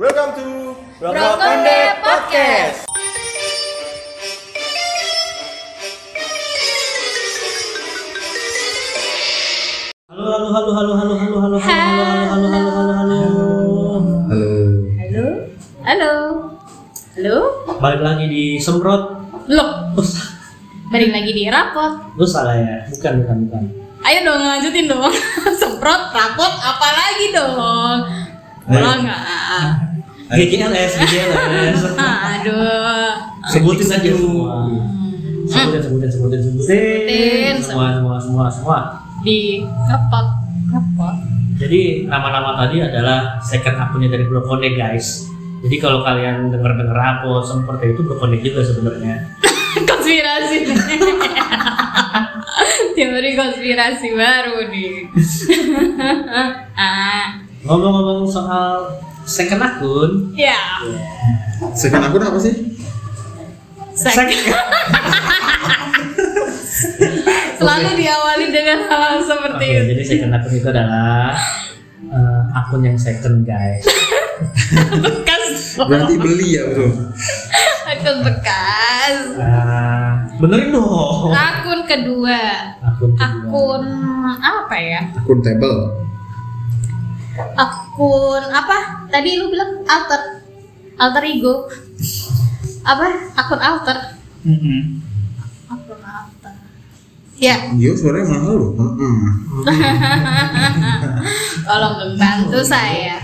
Welcome to Brokonde Podcast. Halo, halo, halo, halo, halo, halo, halo, halo, halo, halo, halo, halo, halo. Halo. Halo. Halo. Halo. Balik lagi di semprot. Loh, Oh, balik lagi di rapot. lu salah ya? Bukan, bukan, bukan. Ayo dong lanjutin dong. Semprot, rapot, apa lagi dong? Nggak? GGLS, GGLS. Aduh. Sebutin aja semua. Sebutin, sebutin, sebutin, sebutin. Sebutin. Semua, semua, semua, semua. Di rapot. Rapot. Jadi nama-nama tadi adalah second akunnya dari Brokonde guys. Jadi kalau kalian denger-denger apa semprot itu Brokonde juga sebenarnya. konspirasi. Teori konspirasi baru nih. ah, Ngomong-ngomong soal second akun, ya. Second akun apa sih? Sek- Selalu diawali dengan hal seperti Oke, itu. jadi second akun itu adalah eh, akun yang second guys. Bekas. Berarti beli ya bro. Akun bekas. Ah, benerin dong. Akun kedua. Akun kedua. Akun apa ya? Akun table. Akun apa? Tadi lu bilang alter. Alter ego. Apa? Akun alter. Akun alter. Ya, Yo suaranya mahal loh. Mm-mm. tolong membantu saya.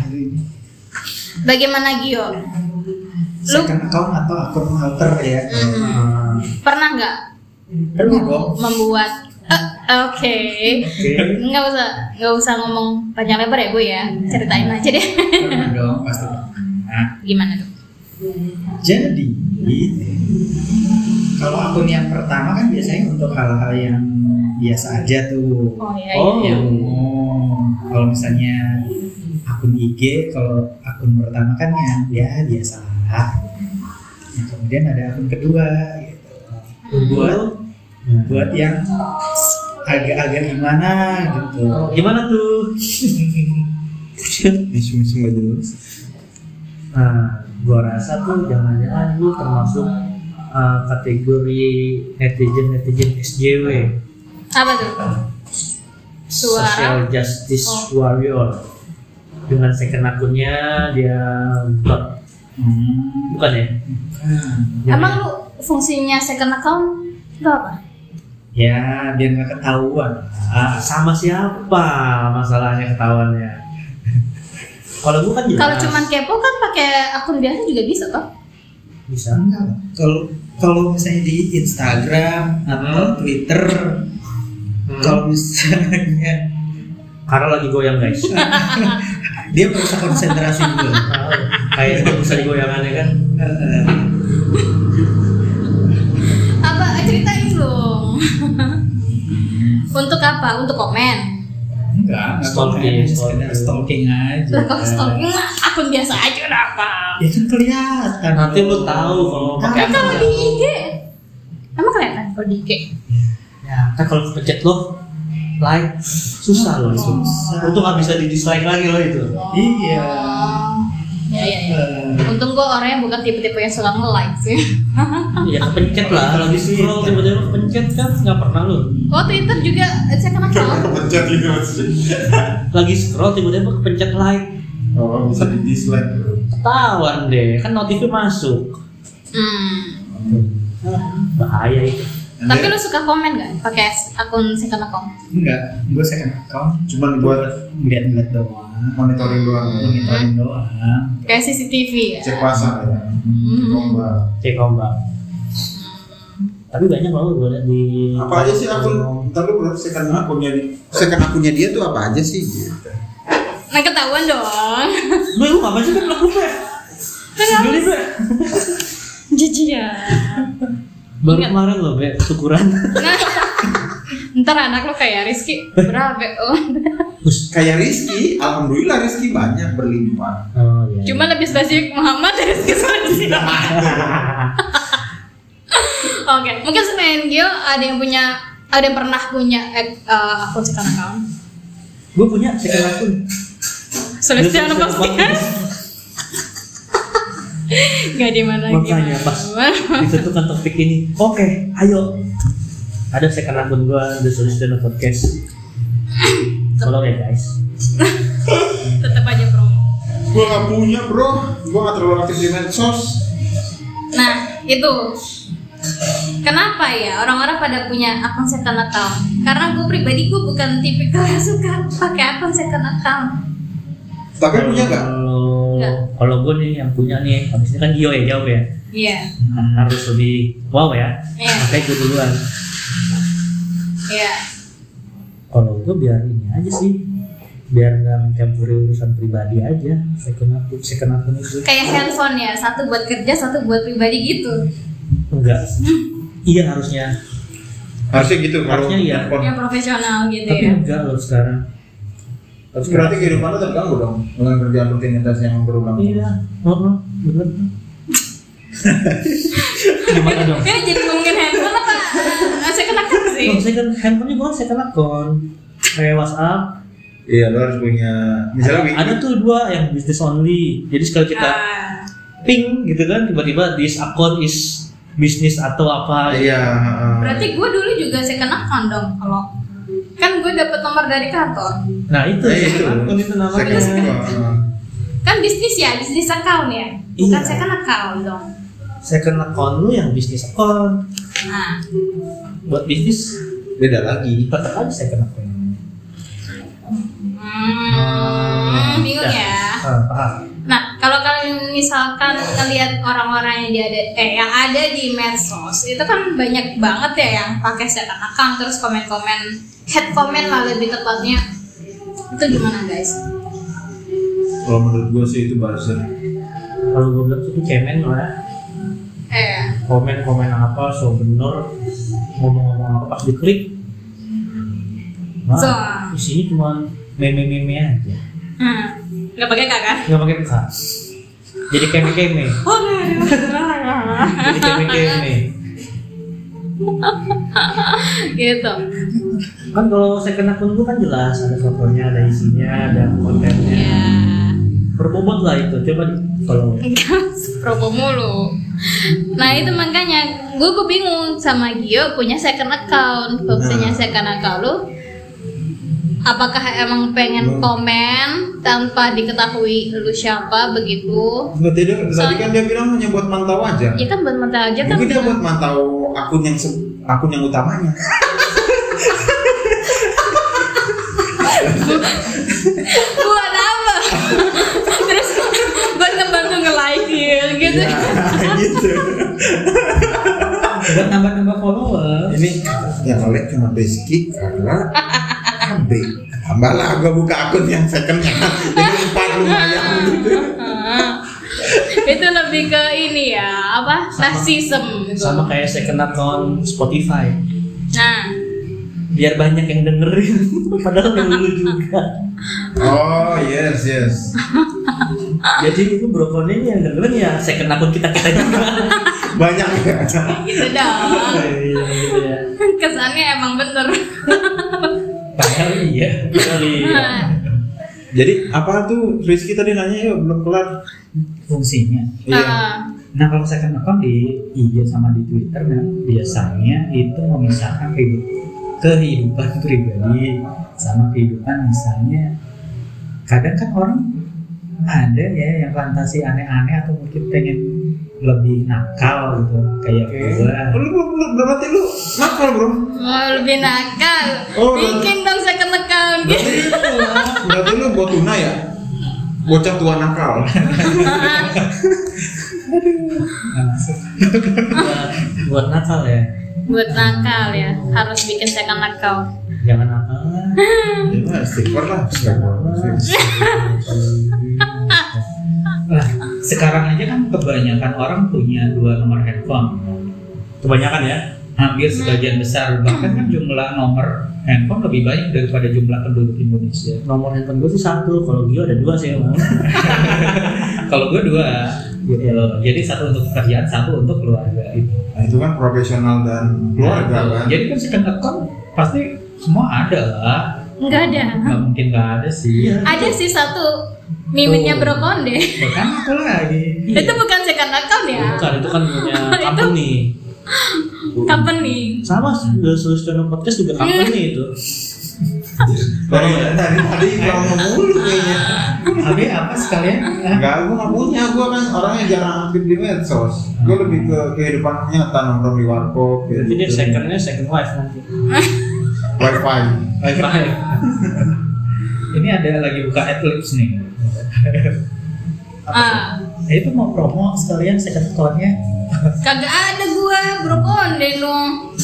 Bagaimana Gio? Lu second account atau akun alter ya mm, Ah, pernah nggak pernah dong membuat Oke, Oke. nggak usah nggak usah ngomong panjang lebar ya gue ya, ceritain aja deh. dong pasti pernah Gimana tuh? jadi kalau akun yang pertama kan biasanya untuk hal-hal yang biasa aja tuh Oh iya, Oh. iya. yang umum kalau misalnya akun IG kalau akun pertama kan yang ya biasa nah, kemudian ada akun kedua gitu buat Hmm. buat yang agak-agak gimana gitu Oh, Gimana tuh? Musim-musim gak jelas. Nah, gua rasa tuh jangan-jangan lu termasuk eh, kategori netizen netizen SJW, Apa tuh? Suara. Social Justice Oh. Warrior. Dengan second akunnya dia blog, hmm. bukan ya? Bukan. Emang lu fungsinya second account itu apa? Ya, biar nggak ketahuan. Ah, sama siapa masalahnya ketahuannya? Kalau gua kan jelas. Kalau cuman kepo kan pakai akun biasa juga bisa toh? bisa. Enggak. Kalau kalau misalnya di Instagram atau Twitter, Hmm. kalau misalnya Karena lagi goyang guys. dia berusaha konsentrasi dulu. Kayak bagus aja goyangannya kan. Untuk apa? Untuk komen? Enggak, Stalking, stalking. stalking aja. Lah kalau stalking mah akun biasa aja kenapa? Ya kan kelihatan. Nanti lu tahu kalau pakai Tapi kalau di IG emang kelihatan kalau di IG? Ya, kan kalau pencet lo like susah loh itu. Susah. Untung nggak bisa di dislike lagi loh itu. Iya. Ya ya ya. Eh, Untung gue orangnya bukan tipe-tipe yang suka nge-like sih. Ya kepencet lah. Lagi scroll tiba-tiba kepencet kan nggak pernah lo. Oh Twitter juga second account. Kepencet gitu maksudnya. Lagi scroll tiba-tiba kepencet like. Oh bisa di dislike. Ketahuan deh, kan notifnya masuk. Hmm. Ah, bahaya itu. Tapi lu suka komen gak pakai akun second account? enggak, gue second account Cuman buat ngeliat-ngeliat doang, monitoring doang. monitoring doang. Kayak CCTV ya? Cek pasar ya. Hmm. Lomba. Cek ombak. Tapi banyak loh gue liat di. Apa aja sih akun? Ntar lu berarti second akunnya di. Second akunnya dia tuh apa aja sih? Gitu. Nah ketahuan dong. Lu lu ngapain sih kan lu be. Jijik ya. Baru Ingat. kemarin loh be syukuran. Nah, ntar anak lo kayak Rizky berapa? Oh. Kayak Rizky, alhamdulillah Rizky banyak berlimpah. Oh iya. Cuma lebih spesifik Muhammad dari Rizky. Oke, mungkin selain Gio ada yang punya ada yang pernah punya eh, eh, akun second account? gue punya second akun. Celestiano pasti kan? Gak di mana Makanya pas ditentukan topik ini, oke, ayo. Ada second akun gua The Solution Podcast. Follow ya guys. Tetap aja promo. Gua nggak punya bro, gua nggak terlalu aktif di medsos. Nah, itu. Kenapa ya orang-orang pada punya akun second account? Karena gue pribadi gue bukan tipikal yang suka pakai akun second account. Tapi punya nggak? Kalau Nggak. kalau gue nih yang punya nih, habis ini kan Gio ya jawab ya. Iya, Harus lebih wow ya. iya, Makanya gue duluan. iya. Kalau gue biar ini aja sih, biar nggak mencampuri urusan pribadi aja. Second akun, second akun itu Kayak handphone ya, satu buat kerja, satu buat pribadi gitu. enggak. Iya harusnya, Harusnya gitu. Harusnya iya. handphone. Yang profesional gitu tapi ya. enggak loh sekarang. Harus Berarti kehidupan lo terganggu dong dengan kerjaan rutinitas yang berulang. Iya, heeh, bener. Gimana dong? Ini jadi ngomongin handphone apa? Eh, Second account sih. Oh, second handphonenya bukan second akun. Kayak WhatsApp. Iya, lo harus punya. Misalnya Ada, ada tuh dua yang business only. Jadi sekali kita Ah, ping gitu kan, tiba-tiba this account is bisnis atau apa. Iya. heeh. berarti gue dulu juga second account dong kalau kan gue dapet nomor dari kantor Nah itu Nah, itu. second akun itu namanya. Second account. kan bisnis ya bisnis account ya bukan Iya. second account dong Second account lu yang bisnis account. nah Buat bisnis Beda lagi. tetap aja second account. hmm, bingung ya Ah, paham. nah kalau kalian misalkan ngelihat orang-orang yang ada eh yang ada di medsos itu kan banyak banget ya yang pakai second account terus komen-komen head comment lah lebih tepatnya itu gimana guys Kalau menurut gue sih itu buzzer. Kalau gue bilang itu cemen lah. eh Komen-komen apa, so bener ngomong-ngomong apa pas diklik. Nah, So. di sini cuma meme-meme aja. hmm, nggak pakai kakak nggak pakai K jadi keme keme oh nggak jadi keme keme gitu kan kalau second akun gue kan jelas ada fotonya ada isinya ada kontennya ya berbobot lah itu coba di kalau promo mulu nah itu makanya gue gue bingung sama Gio punya second account fungsinya Nah. second account lu apakah emang pengen komen tanpa diketahui lu siapa begitu Enggak tidak. Tadi kan dia bilang hanya buat mantau aja. ya kan buat mata aja kan Mungkin dia bilang- buat mantau akun yang se- akun yang utamanya. buat apa? Terus buat ngebantu nge-like gitu. Ya, gitu. buat nambah nambah follower Ini yang oleh cuma Beski karena AB. Tambahlah gua buka akun yang secondnya. Jadi empat lumayan gitu. Itu lebih ke ini ya apa? Narcissism sama kayak second account Spotify. Nah biar banyak yang dengerin. Padahal yang dulu juga. Oh yes yes. jadi itu brokonnya ini yang dengerin ya second akun kita kita juga. Banyak ya. gitu dong. Iya, gitu ya kesannya emang bener. Padahal iya. Padahal iya. Jadi apa tuh? Rizky tadi nanya yuk belum kelar. fungsinya. Iya. Ah, Nah kalau second account di IG sama di Twitter nah, biasanya itu memisahkan kehidup- kehidupan pribadi sama kehidupan misalnya kadang kan orang ada ya yang fantasi aneh-aneh atau mungkin pengen lebih nakal gitu kayak gua Lu, lu, lu berarti lu nakal bro. mau lebih nakal Oh, bikin dong second account gitu berarti lu buat tuna ya? Bocah tua nakal. buat buat nakal ya? Buat nakal ya harus bikin second account jangan nakal. Lah Ya lah, istighfar lah. Lah, sekarang aja kan kebanyakan orang punya dua nomor handphone. Kebanyakan ya hampir sebagian besar. Bahkan kan jumlah nomor handphone lebih banyak daripada jumlah penduduk Indonesia. Nomor handphone gue sih satu kalau Gio ada dua sih emang kalau gue dua gitu loh jadi satu untuk pekerjaan satu untuk keluarga itu Nah itu kan profesional dan keluarga kan. jadi kan second account pasti semua ada lah Enggak ada. Nggak mungkin nggak ada sih. Ada sih satu miminnya Tuh. Brokonde. Ya kan aku lagi. Itu bukan second account ya. Bukan, itu kan punya company. Company. Sama Solution Podcast juga company itu. Dari tadi tadi gua ngomong mulu kayaknya. Abi apa sekalian? Enggak, gua nggak punya. Gua kan orangnya jarang aktif di medsos. Gua lebih ke kehidupan nyata nongkrong di warkop gitu. Jadi dia secondnya second wife nanti. Wifi. Wifi. Ini ada lagi buka adlibs nih. Ah, Eh, itu mau promo sekalian second account-nya. kagak ada gua Brokonde dong.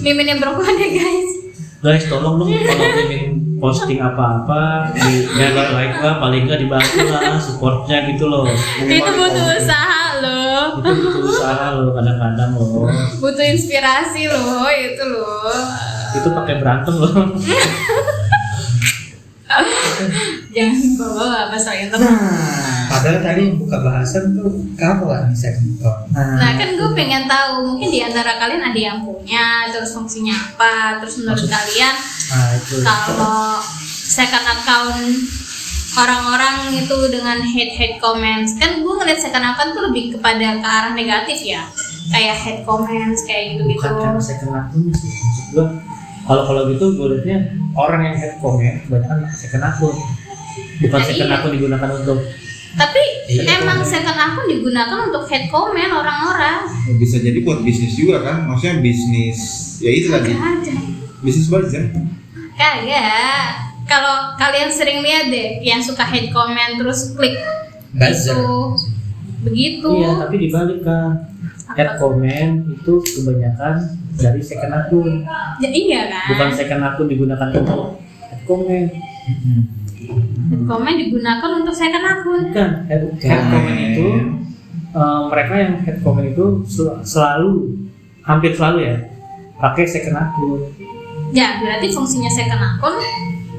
Miminnya Brokonde guys. Guys, tolong dong kalau ingin posting apa-apa di ya, like lah, paling nggak dibantu lah supportnya gitu loh. Itu butuh usaha loh. Itu butuh usaha loh kadang-kadang loh. Butuh inspirasi loh itu loh. Itu pakai berantem loh. Jangan bawa masalah internet. Padahal tadi yang buka bahasan tuh kapan nih second account. Nah kan gue pengen tahu mungkin di antara kalian ada yang punya terus fungsinya apa terus menurut Maksud- kalian Nah itu. kalau second account orang-orang itu dengan hate hate comments kan gue ngeliat second account tuh lebih kepada ke arah negatif ya kayak hate comments kayak gitu gitu Bukan karena second akun sih. Maksud gua kalau kalau gitu gue liatnya orang yang head comment kebanyakan pakai second akun. Bukan Nah, second iya. akun digunakan untuk tapi Iya, emang betul. second akun digunakan untuk hate comment orang-orang Bisa jadi buat bisnis juga kan. Maksudnya bisnis ya itu tadi. Ada Bisnis buzzer. kagak kalau kalian sering lihat deh yang suka hate comment terus klik Buzzer. itu begitu Iya, tapi dibalik kan. Head comment itu kebanyakan dari second akun. ya, iya kan Bukan second akun digunakan untuk head comment. Hmm. Head comment digunakan untuk second akun Bukan head, head comment itu eh, mereka yang head comment itu sel- selalu hampir selalu ya pakai second akun. ya berarti fungsinya second akun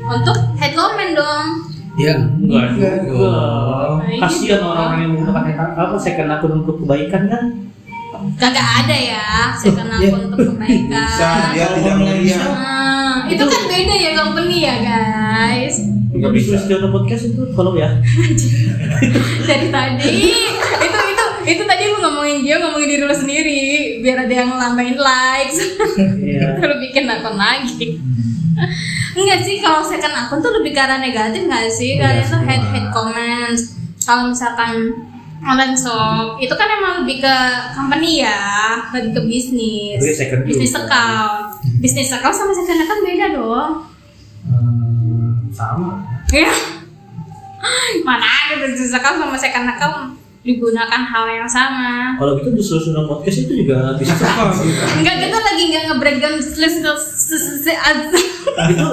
untuk head comment dong Ya, Enggak enggak juga. dong. Kasihan orang yang menggunakan head apa second akun untuk kebaikan kan? Kagak ada ya second Iya. akun untuk kebaikan Bisa dia tidak melihat. Nah, itu kan beda ya company ya guys Nggak bisa. Sulistiono podcast itu follow ya. dari tadi itu itu itu tadi lu ngomongin dia ngomongin diri lu sendiri biar ada yang lambain likes Iya. lu bikin akun lagi Enggak sih kalau second akun tuh lebih ke arah negatif nggak sih Iya, kalian tuh semua. head head comments kalau misalkan online shop. Itu kan emang lebih ke company ya lebih ke bisnis. Bisnis account bisnis account. Sama second account beda dong. Hmm, sama. ya mana ada bisnis account sama second account digunakan hal yang sama. Kalau gitu di Sulistiono podcast itu juga bisa. Apa? Gitu? Enggak, kita lagi nggak nge-breakdown list itu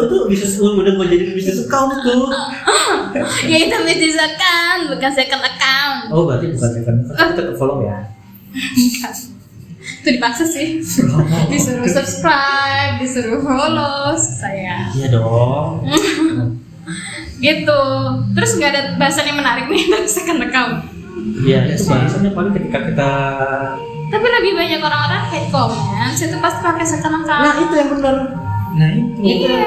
itu bisa udah mau jadi bisnis account tuh. Ya itu bisnis account, bukan second account. Oh berarti bukan second account, tapi tetap follow ya. Itu dipaksa sih. Disuruh subscribe, disuruh follow saya. Iya dong. Gitu. Terus nggak ada bahasan yang menarik nih tentang second account Iya itu bahasannya paling ketika kita. Tapi lebih banyak orang-orang hate comments itu pasti pakai second account Nah itu yang benar. Nah itu. Iya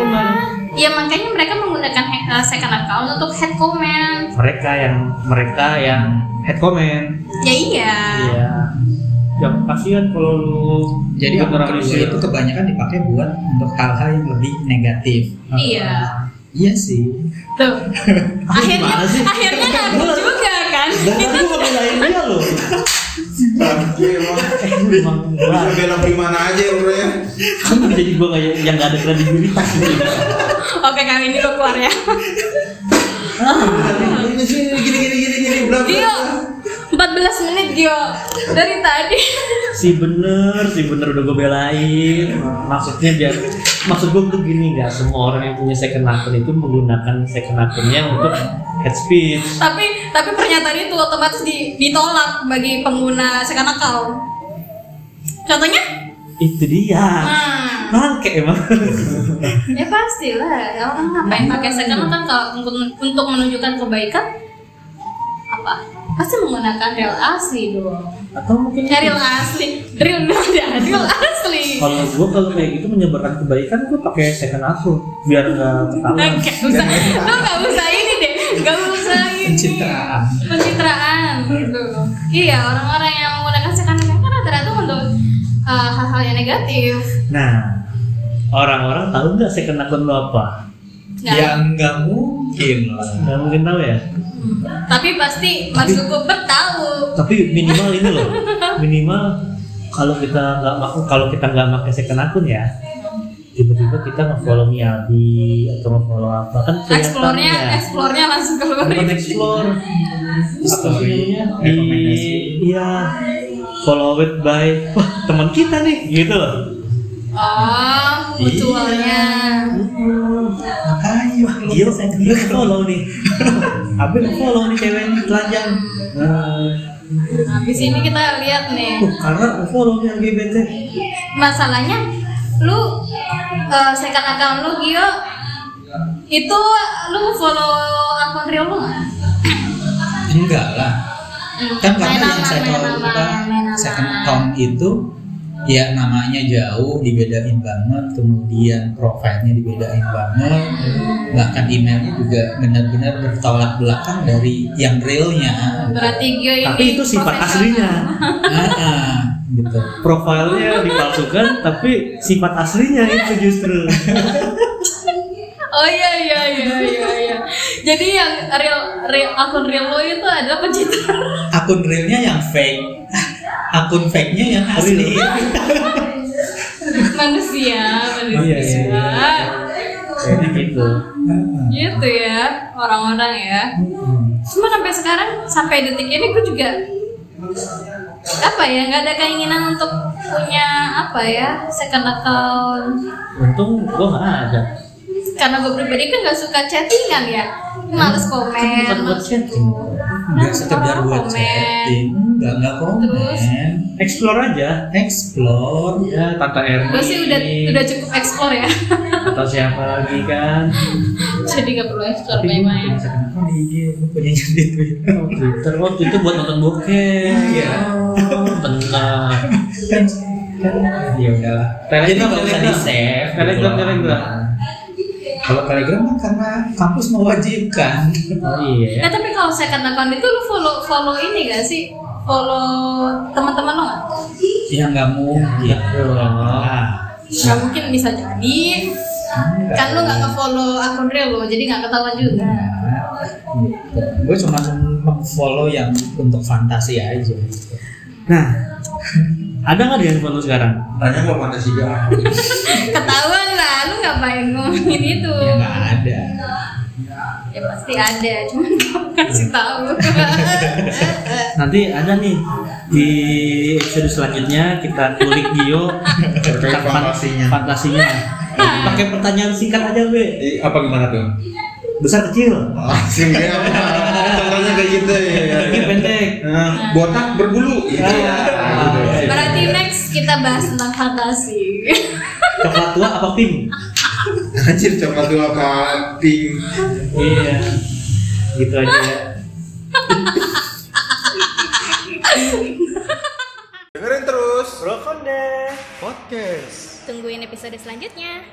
Ya makanya mereka menggunakan uh, second account untuk head comment Mereka yang mereka yang head comment. Ya iya Iya. Ya kasihan kalau lu Jadi akun generalisir. itu kebanyakan dipakai buat untuk hal-hal yang lebih negatif. Iya Iya sih. Tuh Akhirnya, akhirnya juga kan Dan aku belain dia loh. Bangke emang. Emang Bisa di mana aja udah ya. Kamu jadi gua kayak yang nggak ada kredibilitas gitu. Oke kali ini lo keluar ya Gini gini gini gini gini gini 14 menit Gio. Dari tadi. Si bener si bener udah gue belain. Maksudnya biar maksud gue tuh gini nggak semua orang yang punya second akun itu menggunakan second akunnya untuk head speech. Tapi tapi pernyataan itu otomatis di- ditolak bagi pengguna second account. Contohnya? itu dia. Hmm, nangke emang. Ya pastilah. Orang ngapain pakai second account? Kalau untuk, untuk menunjukkan kebaikan apa pasti menggunakan real asli dong atau mungkin Ya, real asli, real ada, real asli. kalau gue kalau kayak gitu menyebarkan kebaikan gue pakai second akun biar nggak ketahuan Gak usah, lo gak usah ini deh, gak usah ini. Pencitraan. Pencitraan gitu. Iya, orang-orang yang menggunakan second account kan rata-rata untuk uh, hal-hal yang negatif. nah orang-orang tahu nggak second akun lo apa Nggak. Ya nggak mungkin lah. nggak mungkin tahu ya Hmm. Tapi pasti Mas Gubert tahu. tapi minimal ini loh minimal kalau kita nggak kalau kita nggak pakai second akun ya tiba-tiba kita nge-follow Miyabi atau nge-follow apa kan kelihatan Explore-nya, ya explore-nya langsung keluar. bukan explore Story, di rekomendasi. iya followed by wah teman kita nih gitu loh Oh, mutualnya. Makanya Gio, Gio follow nih Abel follow nih cewek telanjang nah, Habis ini kita lihat nih. tuh, karena follow nih LGBT Masalahnya lu uh, second account lu Gio itu lu follow akun real lu nggak? enggak lah. Kan Main karena yang aman. second account itu ya namanya jauh dibedain banget kemudian profilnya dibedain banget. Bahkan emailnya juga benar-benar bertolak belakang dari yang realnya. Berarti ini tapi itu sifat aslinya. Ah, gitu. Profilnya dipalsukan tapi sifat aslinya itu justru. Oh iya iya iya iya iya. Jadi yang real real akun real lo itu adalah pencitraan. akun realnya yang fake akun fake nya yang asli. Manusia, manusia. Iya, iya, kayak gitu. Gitu ya orang-orang ya. Cuma sampai sekarang sampai detik ini gue juga apa ya nggak ada keinginan untuk punya apa ya second account. Untung gua nggak ada. Karena gue pribadi kan nggak suka chattingan ya. Males komen bukan buat males chatting. Nggak sekedar buat komen. chatting nggak nggak Terus? komen explore aja. Explore. Ya tante Erni gue sih udah udah cukup explore ya. Atau siapa lagi kan? Jadi nggak perlu explore banyak-banyak bisa kenapa di IG gue punya jadi Twitter. Oh, Twitter waktu itu buat nonton bokeh. Iya. oh, benar kan kan. Ya udahlah. Telegram, nggak usah di save. Telegram, Telegram. kalau telegram kan karena kampus mewajibkan. Oh iya. Nah tapi kalau second account itu lu follow follow ini gak sih? Follow teman-teman lo nggak? ya nggak mungkin Ah. Nggak mungkin bisa jadi. Kan lu nggak nge-follow akun real lo, jadi nggak ketahuan juga. gue cuma follow yang untuk fantasi aja gitu. nah ada nggak di handphone lu sekarang Tanya mau mana sih gak? Ketahuan lah, lu ngapain ngomongin itu? ya nggak ada Ya pasti ada, cuman gak kasih tahu. nanti ada nih di episode selanjutnya kita kulik Gio tentang fan- fantasinya. fantasinya pakai pertanyaan singkat aja be Eh, apa gimana tuh? besar kecil Langsung ya. Contohnya kayak gitu ya. Ini pendek Nah, botak berbulu. Iya. gitu. Berarti next kita bahas tentang fantasi. coklat tua apa pink Anjir coklat dua pink. iya gitu aja ya Dengerin terus Brokonde podcast. Tungguin episode selanjutnya.